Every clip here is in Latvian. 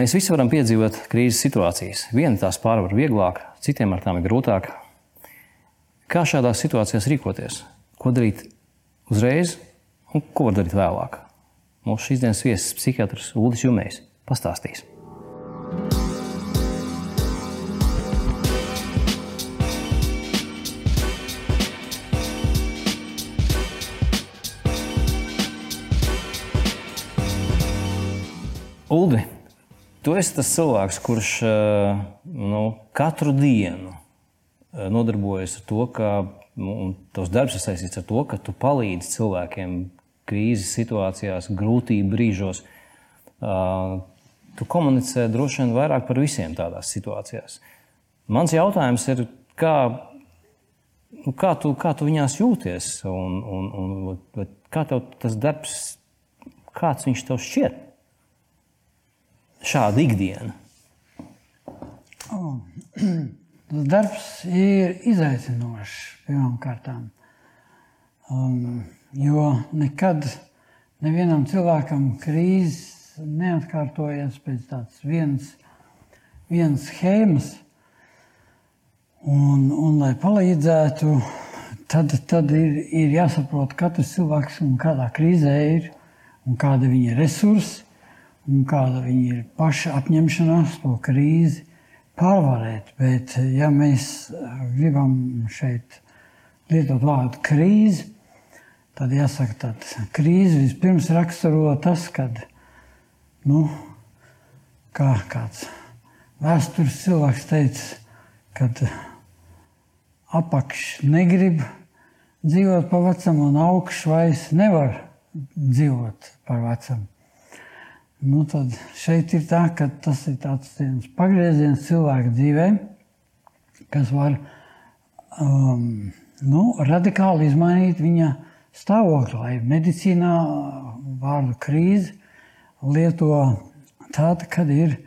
Mēs visi varam piedzīvot krīzes situācijas. Viena tās pārvar vieglāk, citiem ar tām ir grūtāk. Kā šādās situācijās rīkoties? Ko darīt uzreiz un ko var darīt vēlāk? Mūsu šīs dienas viesis, psihiatrs Ulris Jumejs, pastāstīs. Ulri, tu esi tas cilvēks, kurš eh, nu, katru dienu eh, nodarbojas ar to, ka nu, tavs darbs ir saistīts ar to, ka tu palīdzi cilvēkiem krīzes situācijās, grūtību brīžos. Uh, tu komunicē droši vien vairāk par visiem tādās situācijās. Mans jautājums ir, kā, nu, kā, tu, kā tu viņās jūties un, un, un kā tev tas darbs, kāds viņš tev šķiet? Šāda ikdiena? Oh. Tas darbs ir izaicinošs pirmkārt. Um, jo nekad nevienam cilvēkam krīzes neatkārtojas pēc tādas vienas, vienas schēmas. Un, un, lai palīdzētu, tad, tad ir, ir jāsaprot, katrs cilvēks un kādā krīzē ir un kāda ir viņa resursi un kāda viņa ir paša apņemšanās to krīzi pārvarēt. Bet, ja mēs gribam šeit lietot vārdu krīzi, tad jāsaka, ka krīzi vispirms raksturo tas, kad nu, kā kāds vēstures cilvēks teica, kad apakš negrib dzīvot pa vecam, un augšs vairs nevar dzīvot par vecamu. Nu, tad šeit ir tā, ka tas ir tāds pagrieziens cilvēka dzīvē, kas var um, nu, radikāli izmainīt viņa stāvokli. Lai medicīnā vārdu krīze lieto tāda, kad ir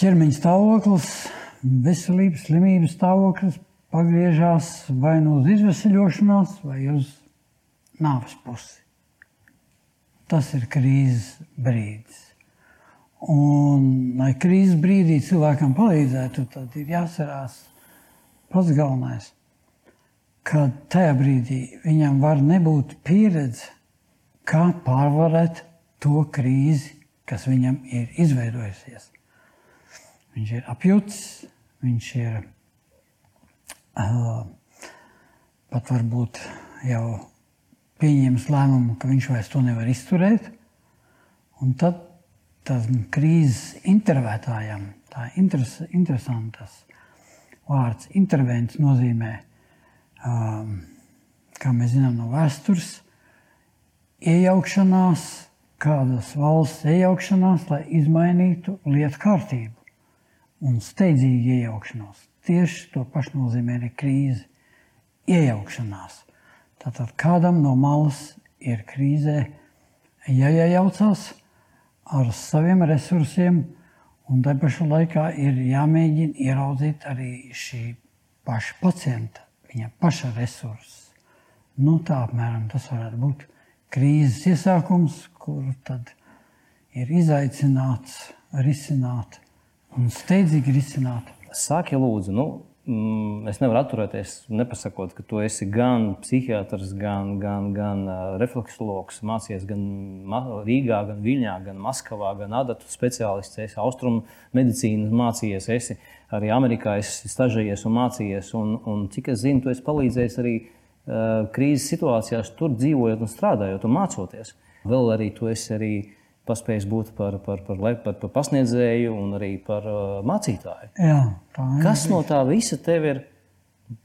ķermeņa stāvoklis, veselības, slimības stāvoklis pagriežās vai nu uz izvesaļošanās, vai uz nāves pusi tas ir krīzes brīdis. Un, lai krīzes brīdī cilvēkam palīdzētu, tad ir jāsarās pats galvenais, ka tajā brīdī viņam var nebūt pieredze, kā pārvarēt to krīzi, kas viņam ir izveidojusies. Viņš ir apjucis, viņš ir uh, pat varbūt jau pieņēmis lēmumu, ka viņš vairs to nevar izturēt. Un tad tas krīzes intervētājam, tā ir interes, interesants vārds, intervents nozīmē, um, kā mēs zinām no vēstures, iejaukšanās, kādas valsts iejaukšanās, lai izmainītu lietu kārtību un steidzīgi iejaukšanos. Tieši to pašu nozīmē arī krīze, iejaukšanās. Tātad kādam no malas ir krīzē jāiejaucas ar saviem resursiem, un te pašā laikā ir jāmēģina ieraudzīt arī šī paša pacienta, viņa paša resursus. Nu, tā apmēram tas varētu būt krīzes iesākums, kuru tad ir izaicināts risināt un steidzīgi risināt. Sāki lūdzu, nu, es nevaru atturēties, nepasakot, ka tu esi gan psihiatrs, gan, gan, gan refleksologs, mācījies gan Rīgā, gan Viļņā, gan Maskavā, gan adatu speciālists, esi austrumu medicīnas mācījies, esi arī Amerikā, esi stažējies un mācījies. Un, un cik es zinu, tu esi palīdzējis arī krīzes situācijās, tur dzīvojot un strādājot un mācoties. Vēl arī tu esi arī paspējis būt par, par, par, par, par pasniedzēju un arī par uh, mācītāju. Jā, Kas no tā visa tev ir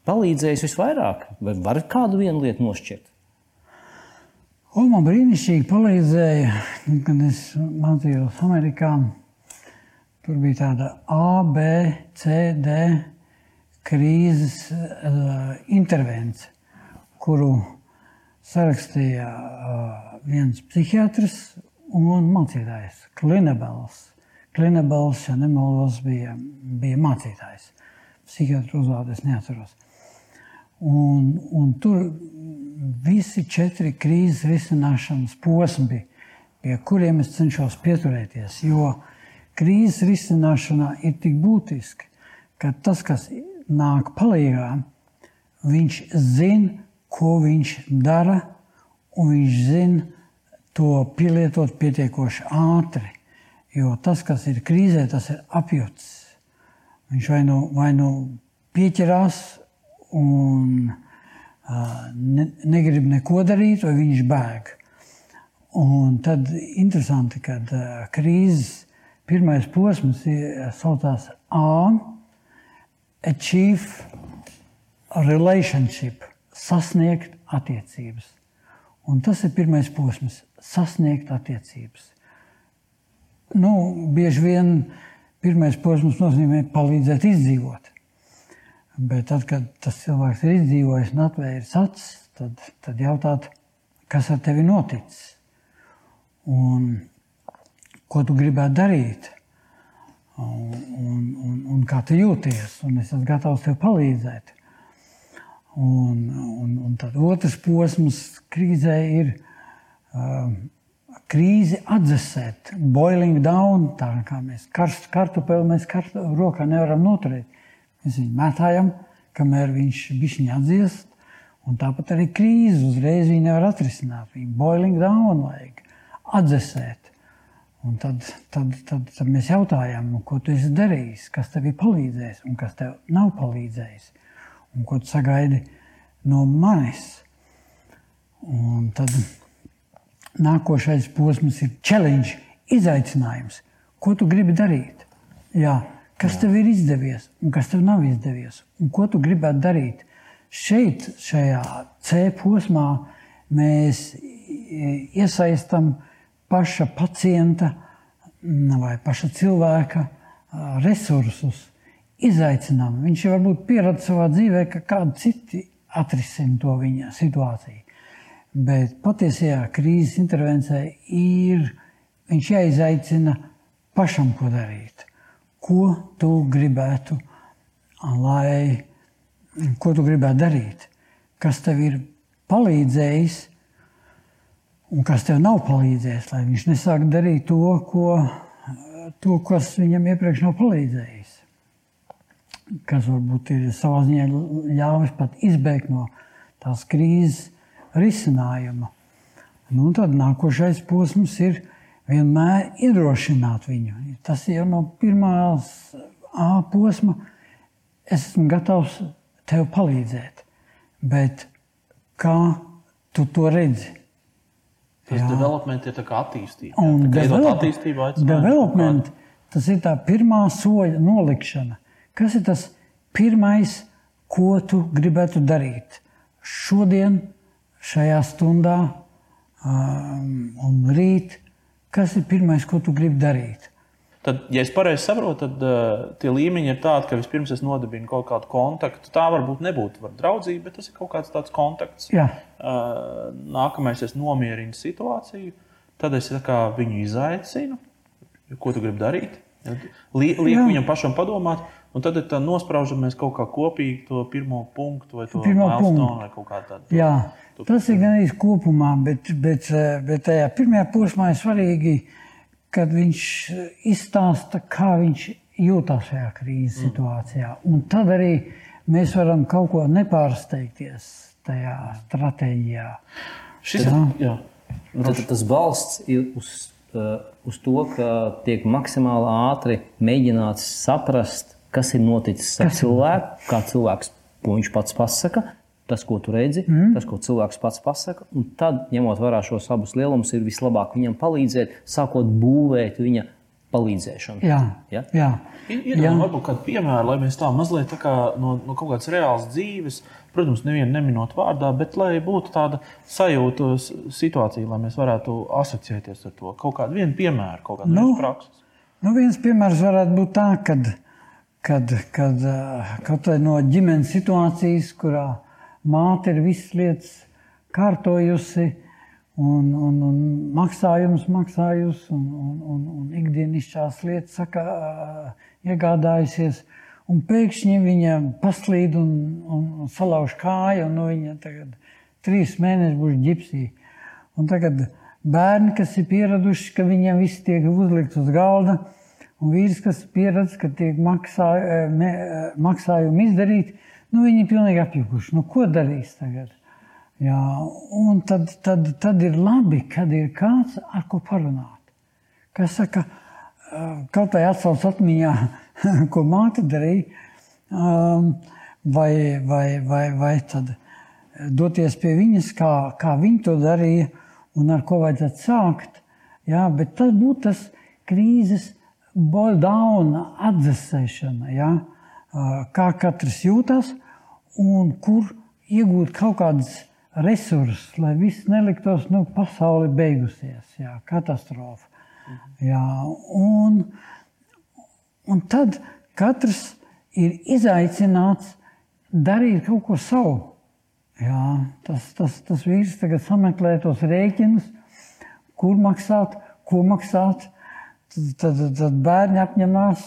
palīdzējis visvairāk? Vai var kādu vienu lietu nošķirt? Un man brīnišķīgi palīdzēja, kad es mācījos Amerikā. Tur bija tāda A, B, C, D krīzes uh, intervence, kuru sarakstīja uh, viens psihiatrs un mācītājs Klinebels. Klinebels, ja nemaldos, bija, bija mācītājs. Psihiatru uzvārdu es neatceros. Un, un tur visi četri krīzes risināšanas posmi pie kuriem es cenšos pieturēties. Jo krīzes risināšanā ir tik būtiski, ka tas, kas nāk palīdzīgā, viņš zina, ko viņš dara, un viņš zina to pielietot pietiekoši ātri. Jo tas, kas ir krīzē, tas ir apjuts. Viņš vai nu, vai nu pieķerās un uh, ne, negrib neko darīt, vai viņš bēg. Un tad interesanti, ka uh, krīzes pirmais posms saucās A, achieve relationship, sasniegt attiecības. Un tas ir pirmais posms - sasniegt attiecības. Nu, bieži vien pirmais posms nozīmē palīdzēt izdzīvot. Bet tad, kad tas cilvēks ir izdzīvojis un atvēris acis, tad, tad jautāt, kas ar tevi noticis un ko tu gribētu darīt un, un, un, un kā tu jūties. Un es esmu gatavs tev palīdzēt. Un, un, un tad otrs posms krīzē ir uh, krīzi atdzesēt, boiling down. Tā kā mēs karstu kartupeli mēs kartu, rokā nevaram noturēt. Mēs viņu mētājam, kamēr viņš bišķiņi atdziest. Un tāpat arī krīze uzreiz viņa nevar atrisināt. Viņa boiling down vajag atdzesēt. Un tad, tad, tad, tad mēs jautājām, nu, ko tu esi darījis, kas tev ir palīdzējis un kas tev nav palīdzējis. Un ko tu sagaidi no manis. Un tad nākošais posms ir challenge, izaicinājums. Ko tu gribi darīt? Jā, kas tev ir izdevies un kas tev nav izdevies, un ko tu gribētu darīt. Šeit, šajā C posmā, mēs iesaistām paša pacienta vai paša cilvēka resursus, izaicinām. Viņš jau varbūt pierada savā dzīvē, ka kādi citi atrisina to viņa situāciju. Bet patiesajā krīzes intervencijā ir viņš jāizaicina pašam, ko darīt ko tu gribētu, lai, ko tu gribētu darīt, kas tev ir palīdzējis un kas tev nav palīdzējis, lai viņš nesāk darīt to, ko, to kas viņam iepriekš nav palīdzējis. Kas varbūt ir savā ziņā ļāvis pat izbēgt no tās krīzes risinājuma. Nu, tad nākošais posms ir vienmēr iedrošināt viņu. Tas jau no pirmās A posma es esmu gatavs tev palīdzēt. Bet kā tu to redzi? Tas Jā. development ir attīstība. Un develop, development, tas ir tā pirmā soļa nolikšana. Kas ir tas pirmais, ko tu gribētu darīt? Šodien, šajā stundā um, un rīt Kas ir pirmais, ko tu gribi darīt? Tad, ja es pareizi saprotu, tad uh, tie līmeņi ir tādi, ka vispirms es nodibinu kaut kādu kontaktu. Tā varbūt nebūtu var draudzība, bet tas ir kaut kāds tāds kontakts. Jā. Uh, nākamais, es nomierinu situāciju, tad es viņu izaicinu, ko tu gribi darīt. Liek viņam pašam padomāt, un tad nospraužamies kaut kā kopīgi to pirmo punktu vai to milestone vai kaut kā tādu. Jā. Tas ir gan īsti kopumā, bet, bet, bet tajā pirmajā posmā ir svarīgi, kad viņš izstāsta, kā viņš jūtas šajā krīzes mm. situācijā. Un tad arī mēs varam kaut ko nepārsteigties tajā stratēģijā. Šis jā. ir jā. Tad, tas balsts ir uz, uz to, ka tiek maksimāli ātri mēģināts saprast, kas ir noticis ar cilvēku, kā cilvēks, ko viņš pats pasaka, tas, ko tu redzi, mm. tas, ko cilvēks pats pasaka. Un tad, ņemot vērā šos abus lielumus, ir vislabāk viņam palīdzēt, sākot būvēt viņa palīdzēšanu. Jā, ja? jā. Iedomājieties, varbūt kādu piemēru, lai mēs tā mazliet tā kā no, no kaut kādas reālas dzīves, protams, nevienu neminot vārdā, bet lai būtu tāda sajūta situācija, lai mēs varētu asociēties ar to. Kaut kādu piemēru, kaut kādu nu, prakses. Nu, viens piemērs varētu būt tā, kad, kad, kad kaut vai no ģimenes situācijas, kurā māte ir visas lietas kārtojusi, un, un, un maksājumus maksājusi, un, un, un, un ikdienišķās lietas saka, iegādājusies. Un pēkšņi viņa paslīd un, un, un salauž kāju, un nu, viņa tagad trīs mēnešus būs ģipsī. Un tagad bērni, kas ir pieraduši, ka viņiem viss tiek uzlikts uz galda, un vīrs, kas ir pieredzējis, ka tiek maksā, eh, ne, eh, maksājumi izdarīti, nu, viņi ir pilnīgi apjukuši. Nu, ko darīs tagad? Jā, un tad, tad, tad ir labi, kad ir kāds, ar ko parunāt. Kas saka, kaut vai atsauc atmiņā, ko māte darīja, vai, vai, vai, vai tad doties pie viņas, kā, kā viņa to darīja, un ar ko vajadzētu sākt. Jā, bet tas būtu tas krīzes boldauna atdzesēšana, jā, kā katrs jūtas un kur iegūt kaut kādas resursus, lai viss neliktos, nu, pasaule beigusies, jā, katastrofa. Mhm. Jā, un, un tad katrs ir izaicināts darīt kaut ko savu. Jā, tas, tas, tas vīrs tagad sameklē tos rēķinus, kur maksāt, ko maksāt. Tad, tad, bērni apņemās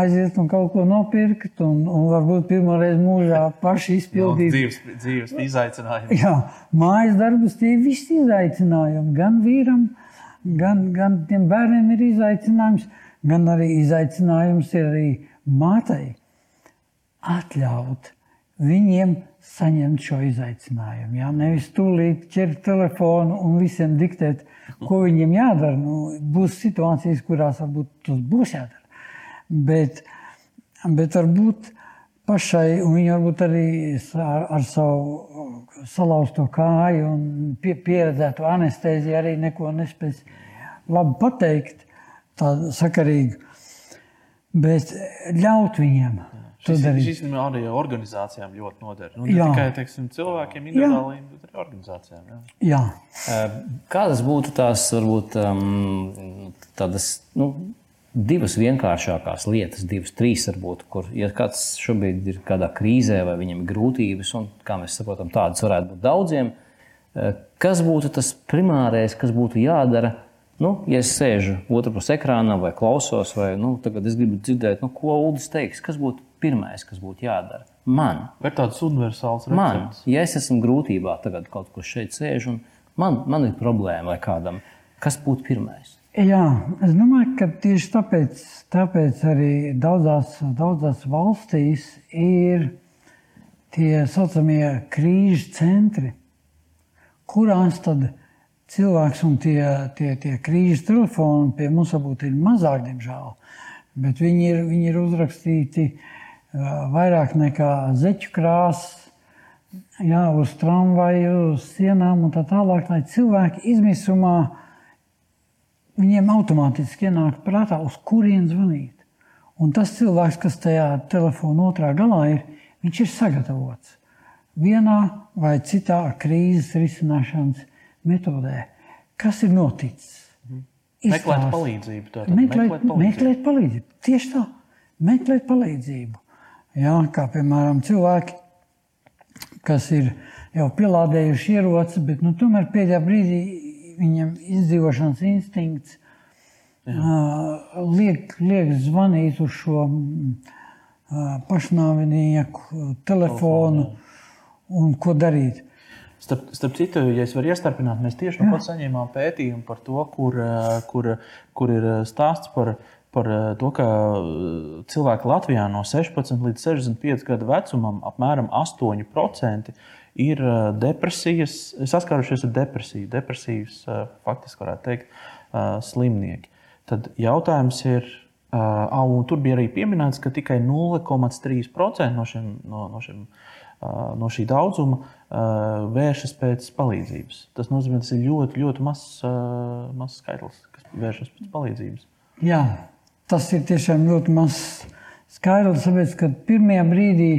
aiziet un kaut ko nopirkt, un, un varbūt pirmo reizi mūžā paši izpildīt. No, dzīves, dzīves izaicinājumi. Jā, mājas darbus tie visi izaicinājumi. Gan vīram, gan, gan tiem bērniem ir izaicinājums, gan arī izaicinājums ir arī mātei atļaut viņiem saņemt šo izaicinājumu. Jā? Nevis tūlīt ķert telefonu un visiem diktēt, ko viņiem jādara. Nu, būs situācijas, kurās varbūt tas būs jādara. Bet, bet varbūt pašai, un viņa varbūt arī ar, ar savu salauzto kāju un pie, pieredzēto anestēziju arī neko nespēj labi pateikt, tādu sakarīgu. Bet ļaut viņiem. Šis, šis arī organizācijām ļoti noder. Nu, ne jā. tikai teiksim, cilvēkiem, individuāli, bet arī organizācijām. Jā. Jā. Kādas būtu tās varbūt um, tādas nu, divas vienkāršākās lietas, divas, trīs varbūt, kur, ja kāds šobrīd ir kādā krīzē vai viņam ir grūtības, un kā mēs saprotam, tādas varētu būt daudziem, kas būtu tas primārais, kas būtu jādara? Nu, ja es sēžu otrā pusē ekrānā vai klausos, vai nu, tagad es gribu dzirdēt, nu, ko Ulas teiks, kas būtu pirmais, kas būtu jādara? Man. Vai tāds universāls recepts? Man, ja es esmu grūtībā, tagad kaut kur šeit sēžu, un man, man ir problēma vai kādam, kas būtu pirmais? Jā, es domāju, ka tieši tāpēc, tāpēc arī daudzās, daudzās valstīs ir tie saucamie krīžu centri, kurās tad cilvēks un tie, tie, tie krīžu telefoni pie mums varbūt ir mazāk, diemžēl, bet viņi ir, viņi ir uzrakstīti vairāk nekā zeķu krāsas, jā, uz tramvaju, uz sienām un tā tālāk, lai cilvēki izmisumā viņiem automātiski ienāk prātā, uz kurien zvanīt. Un tas cilvēks, kas tajā telefona otrā galā ir, viņš ir sagatavots vienā vai citā krīzes risināšanas metodē. Kas ir noticis? Mhm. Meklēt palīdzību. Meklēt, meklēt, palīdzību. meklēt palīdzību. Tieši tā, meklēt palīdzību. Jā, kā piemēram cilvēki, kas ir jau pielādējuši ieroci, bet nu, tomēr pēdējā brīdī viņam izdzīvošanas instinkts uh, liek, liek zvanīt uz šo uh, pašnāvinieku telefonu un ko darīt. Starp, starp citu, ja es varu iestarpināt, mēs tieši nu pat saņēmām pētījumu par to, kur, kur, kur ir stāsts par, par to, ka cilvēki Latvijā no 16 līdz 65 gadu vecumam apmēram 8% ir depresijas, saskārušies ar depresiju, depresijas, faktiski varētu teikt, slimnieki. Tad jautājums ir, un tur bija arī pieminēts, ka tikai 0,3% no, šiem, no, no, šiem, no šī daudzuma vēršas pēc palīdzības. Tas nozīmē, ka tas ir ļoti, ļoti mazs maz skaitlis, kas vēršas pēc palīdzības. Jā, tas ir tiešām ļoti mazs skaitlis, tāpēc, ka pirmajā brīdī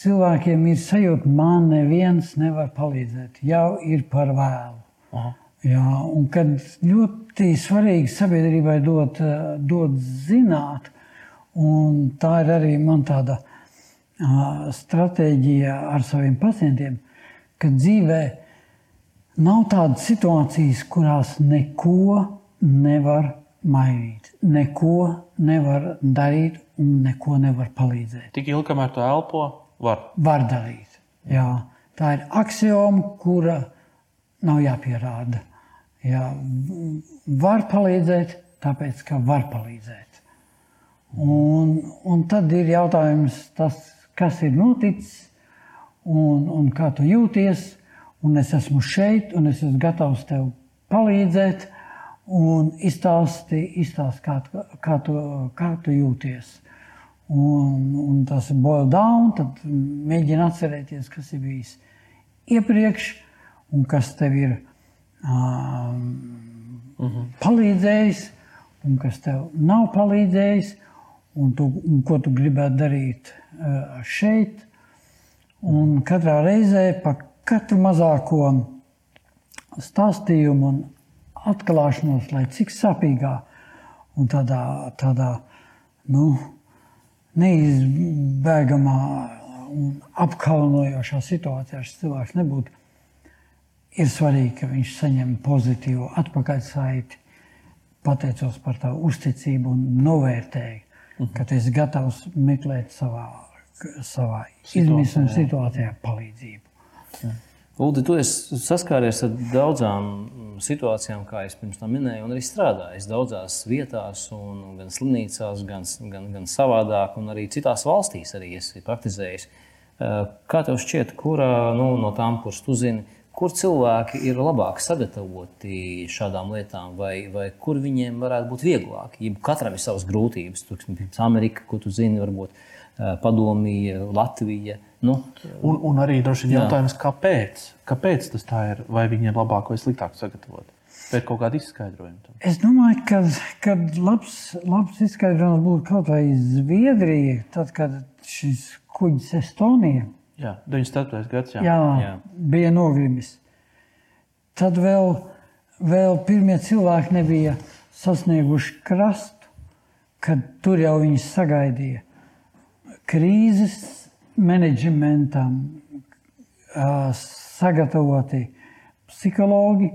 cilvēkiem ir sajūta, man neviens nevar palīdzēt. Jau ir par vēlu. Aha. Jā, un kad ļoti svarīgi sabiedrībai dot, dot zināt, un tā ir arī man tāda uh, stratēģija ar saviem pacientiem, ka dzīvē nav tādas situācijas, kurās neko nevar mainīt, neko nevar darīt un neko nevar palīdzēt. Tik ilgi, kamēr tu elpo, Var. Var darīt. Jā. Tā ir axioma, kura nav jāpierāda. Jā, var palīdzēt, tāpēc ka var palīdzēt. Un, un tad ir jautājums, tas, kas ir noticis un, un kā tu jūties. Un es esmu šeit, un es esmu gatavs tev palīdzēt, un izstāsti, izstāsti kā, kā, tu, kā tu jūties. Un, un tas ir boil down, tad mēģini atcerēties, kas ir bijis iepriekš un kas tev ir um, uh -huh. palīdzējis, un kas tev nav palīdzējis, un, tu, un ko tu gribētu darīt uh, šeit. Un katrā reizē par katru mazāko stāstījumu un atklāšanos, lai cik sāpīgā un tādā, tādā nu, neizbēgamā un apkaunojošā situācijā šis cilvēks nebūtu. Ir svarīgi, ka viņš saņem pozitīvu atpakaļsaiti, pateicos par tā uzticību un novērtēju, mhm. ka tu esi gatavs meklēt savā, savā izmisuma situācijā palīdzību. Jā. Uldi, tu esi saskāries ar daudzām situācijām, kā jau pirms tam minēju, un arī strādājis daudzās vietās, gan slimnīcās, gan, gan, gan savādāk, un arī citās valstīs arī esi praktizējis. Eh, kā tev šķiet, kura nu, no tām, kuras tu zini, kur cilvēki ir labāk sagatavoti šādām lietām, vai, vai kur viņiem varētu būt vieglāk? Ja katram ir savas grūtības, piemēram, Amerika, ko tu zini, varbūt eh, Padomija, Latvija. Nu, un, un arī droši vien jautājums, kāpēc? kāpēc tas tā ir? Vai viņi ir labāk vai sliktāk sagatavoti? Vai ir kaut kāda izskaidrojuma? Tam? Es domāju, ka, ka labs, labs izskaidrojums būtu kaut vai Zviedrija, tad, kad šis kuģis Estonija jā, 94. gads jā. Jā, jā. bija nogrimis. Tad vēl, vēl pirmie cilvēki nebija sasnieguši krastu, kad tur jau viņus sagaidīja krīzes menedžmentam sagatavoti psihologi,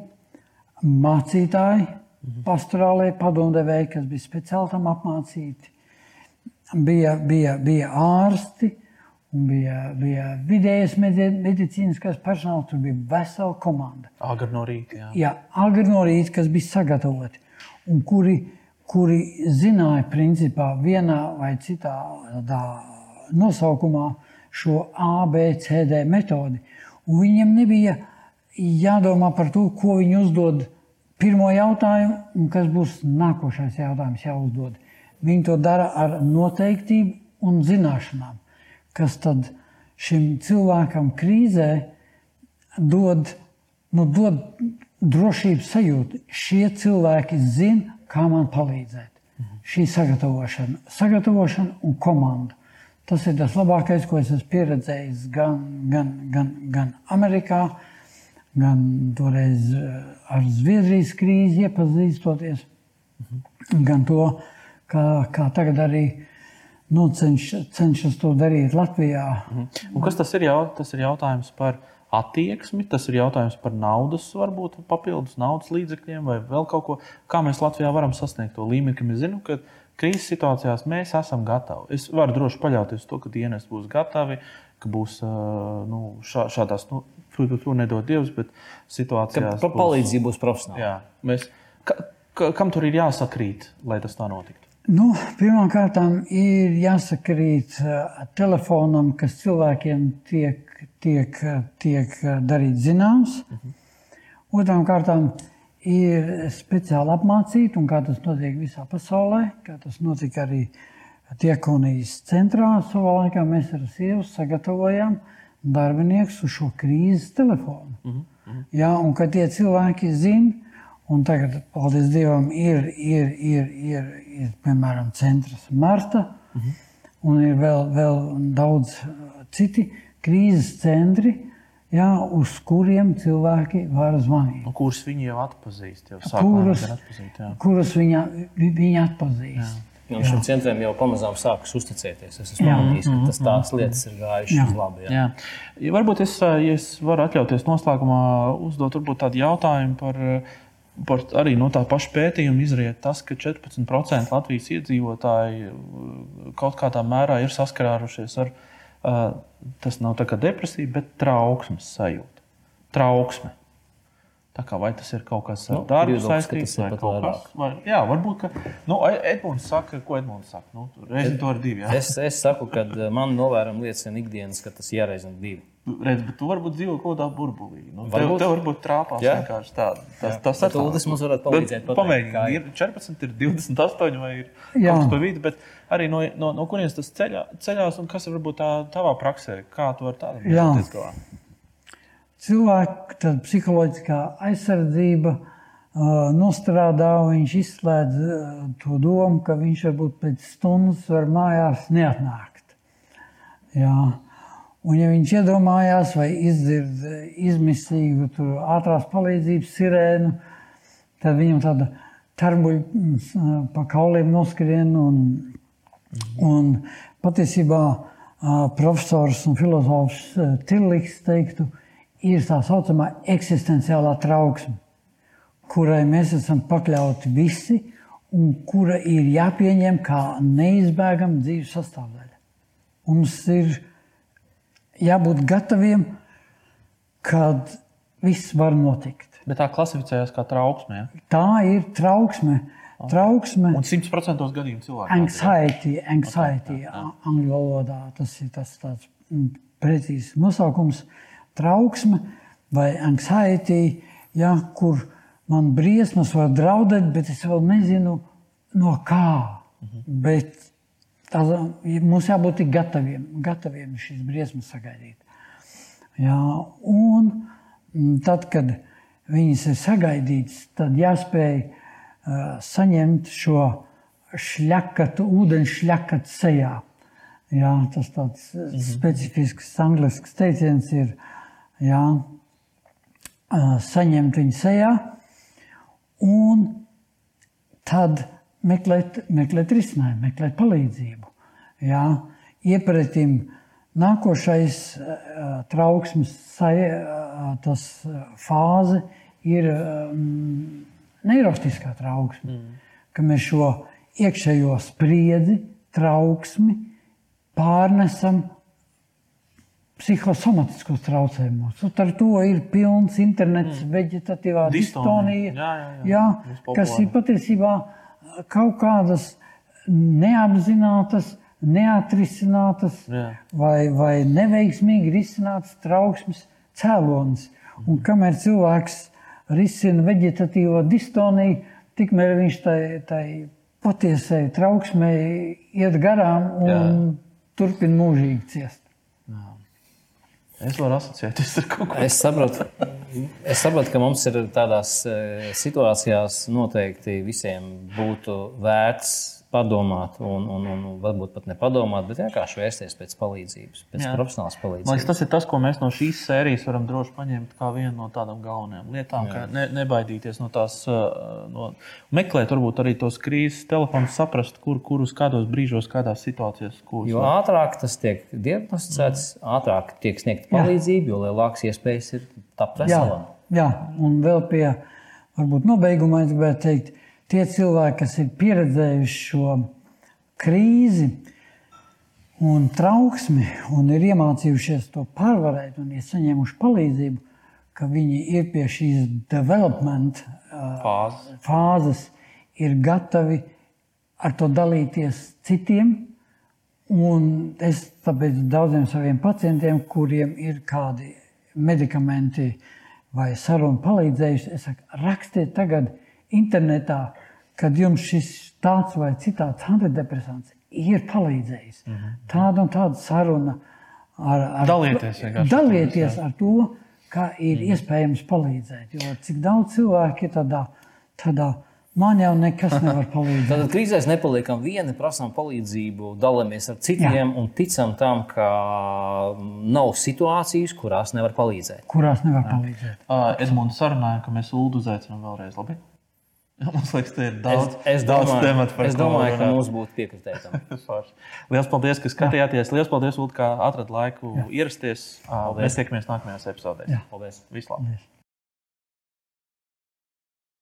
mācītāji, mhm. pastorālajie padomdevēji, kas bija speciāli tam apmācīti. Bija, bija, bija ārsti, bija, bija vidējas medicīniskais personāls, tur bija vesela komanda. Agri no rīta. Jā, jā agri no rīta, kas bija sagatavoti. Un kuri, kuri zināja, principā, vienā vai citā nosaukumā, šo ABCD metodi. Un viņiem nebija jādomā par to, ko viņi uzdod pirmo jautājumu, un kas būs nākošais jautājums jāuzdod. Viņi to dara ar noteiktību un zināšanām, kas tad šim cilvēkam krīzē dod, nu, dod drošības sajūtu. Šie cilvēki zina, kā man palīdzēt. Mhm. Šī sagatavošana, sagatavošana un komanda. Tas ir tas labākais, ko es esmu pieredzējis gan, gan, gan, gan Amerikā, gan toreiz eh, ar Zviedrijas krīzi iepazīstoties, mhm. gan to, kā, kā tagad arī nu, cenš, cenšas to darīt Latvijā. Mhm. Un kas tas ir? Jau, tas ir jautājums par attieksmi, tas ir jautājums par naudas, varbūt papildus naudas līdzekļiem vai vēl kaut ko. Kā mēs Latvijā varam sasniegt to līmeni, ka mēs zinām, ka krīzes situācijās mēs esam gatavi. Es varu droši paļauties to, ka dienas būs gatavi, ka būs nu, šā, šādās, nu, tur, tur nedod Dievs, bet situācijās. Ka palīdzība būs profesionāla. Jā, mēs, ka, ka, kam tur ir jāsakrīt, lai tas tā notiktu? Nu, Pirmkārt, ir jāsakrīt telefonam, kas cilvēkiem tiek, tiek, tiek darīts zināms. Uh -huh. Otrām kārtām ir speciāli apmācīti, un kā tas notiek visā pasaulē, kā tas notika arī Tiekonijas centrā. Savā laikā mēs ar sievu sagatavojām darbiniekus uz šo krīzes telefonu. Mm -hmm. Jā, un kad tie cilvēki zina, un tagad, paldies Dievam, ir, ir, ir, ir, ir piemēram centrs Marta, mm -hmm. un ir vēl, vēl daudz citi krīzes centri, jā, uz kuriem cilvēki var zvanīt. Un kurus viņi jau atpazīst? Jau kurus, atpazīt, jā. kurus viņa, viņi atpazīst. Jā. Un nu, šim centram jau pamazām sākas uzticēties. Es esmu pamanījis, ka tas tās lietas ir gājušas labi. Jā. Jā. Ja varbūt es, ja es varu atļauties noslēgumā uzdot tādu jautājumu par, par arī no tā paša pētījuma izriet tas, ka 14% Latvijas iedzīvotāji kaut kādā mērā ir saskārušies ar viņu tas nav tā kā depresija, bet trauksmes sajūta. Trauksme. Tā kā vai tas ir kaut kas ar Nu, darbu viedoklis, ka saistīts, tas ir vai pat kaut vairāk. kas vai, Jā, varbūt, ka nu, Edmunds saka, ko Edmunds saka. Nu, Reizē to ar diviem. Es, es saku, ka eh, man novērojama liecina ikdienas, ka tas jāreizina divi. Redz, bet tu varbūt dzīvo kaut kādā burbulī. Nu, tev, Varbūt. tev varbūt trāpās Jā. vienkārši tāda. Tas, Jā. tas Bet Uldis mums varētu palīdzēt Pamēģini, ir. ir 14, ir 28 vai ir Jā. kaut kas pa vidu, bet arī no, no, no kurienes tas ceļā, ceļās un kas ir varbūt tā tavā praksē, kā tu vari tādu Jā. tikt galā? Cilvēka psiholoģiskā aizsardzība uh, nostrādā, viņš izslēdz uh, to domu, ka viņš varbūt pēc stundas var mājās neatnākt. Jā. Un, ja viņš iedomājās vai izdzird izmisīgu ātrās palīdzības sirēnu, tad viņam tāda tarbuļa pa kauliem noskrien. Un, un patiesībā profesors un filozofs Tilliks teiktu, ir tā saucamā eksistenciālā trauksme, kurai mēs esam pakļauti visi, un kura ir jāpieņem kā neizbēgama dzīves sastāvdaļa. Mums ir jābūt gataviem, kad viss var notikt. Bet tā klasificējas kā trauksme. Ja? Tā ir trauksme. Trauksme, Un 100% gadījumu cilvēku. anxiety, anxiety angļu valodā tas ir tas tāds mm, precīzs nosaukums. Trauksme vai anxiety, ja, kur man briesmas var draudēt, bet es vēl nezinu no kā. Bet tā, mums jābūt gataviem, gataviem šīs briesmas sagaidīt. Jā, un tad, kad viņas ir sagaidītas, tad jāspēj uh, saņemt šo šļakatu, ūdens šļakatu sejā. Jā, tas tāds mm -hmm. specifisks angļuisks teiciens ir jā, saņemt viņu sejā un tad meklēt, meklēt risinājumu, meklēt palīdzību. Jā, iepratim nākošais trauksmes tas, fāze ir um, neirotiskā trauksme. Mm. Ka mēs šo iekšējo spriedzi, trauksmi pārnesam psihosomatiskos traucējumos. Un ar to ir pilns internets, mm. vegetatīvā Distonija. Jā, jā, jā. jā, kas ir patiesībā kaut kādas neapzinātas, neatrisinātas Jā. vai, vai neveiksmīgi risinātas trauksmes cēlonis. Un kamēr cilvēks risina vegetatīvo distoniju, tikmēr viņš tai, tai patiesai trauksmei iet garām un Jā. turpina mūžīgi ciest. Es varu asociēties ar kaut ko. Es saprotu, es saprotu, ka mums ir tādās eh, situācijās noteikti visiem būtu vērts padomāt, un, un, un varbūt pat nepadomāt, bet vienkārši vērsties pēc palīdzības, pēc Jā. profesionālas Man liekas, palīdzības. tas ir tas, ko mēs no šīs sērijas varam droši paņemt kā vienu no tādām galvenajām lietām. ka Ne, nebaidīties no tās, uh, no, meklēt varbūt arī tos krīzes telefonus, saprast, kur, kur uz kādos brīžos, kādās situācijās. Jo varu- ātrāk tas tiek diagnosticēts, ātrāk tiek sniegta palīdzība, jo lielākas iespējas ir tapt Jā, veselam. jā, un vēl pie varbūt nobeigumā es gribētu teikt, tie cilvēki, kas ir pieredzējuši šo krīzi un trauksmi un ir iemācījušies to pārvarēt un ir saņēmuši palīdzību, ka viņi ir pie šīs development uh, Fāzes. fāzes, ir gatavi ar to dalīties citiem. Un es tāpēc daudziem saviem pacientiem, kuriem ir kādi medikamenti vai saruna palīdzējuši, es saku, rakstiet tagad internetā, kad jums šis tāds vai citāds antidepresants ir palīdzējis. Mm -hmm. Tāda un tāda saruna ar, ar Dalieties vienkārši. Dalieties ar to, kā ir mm. iespējams palīdzēt. Jo cik daudz cilvēku ir tādā, tādā man jau nekas nevar palīdzēt. Tad krīzēs nepaliekam vieni, prasām palīdzību, dalāmies ar citiem Jā. un ticam tam, ka nav situācijas, kurās nevar palīdzēt. kurās nevar palīdzēt. Uh, Edmunds sarunāja, ka mēs Ulu uzaicinām vēlreiz. Labi? Mums liekas, te ir daudz, es, es daudz domāju, tematu es domāju ka mums būtu piekritēji. Forši. Lielas paldies, ka skatījāties. Lielas paldies, Ulu, ka atradāt laiku Jā. ierasties. Jā. Mēs tiekamies nākamajās epizodēs. Jā. Paldies! Vislabāk! Paldies.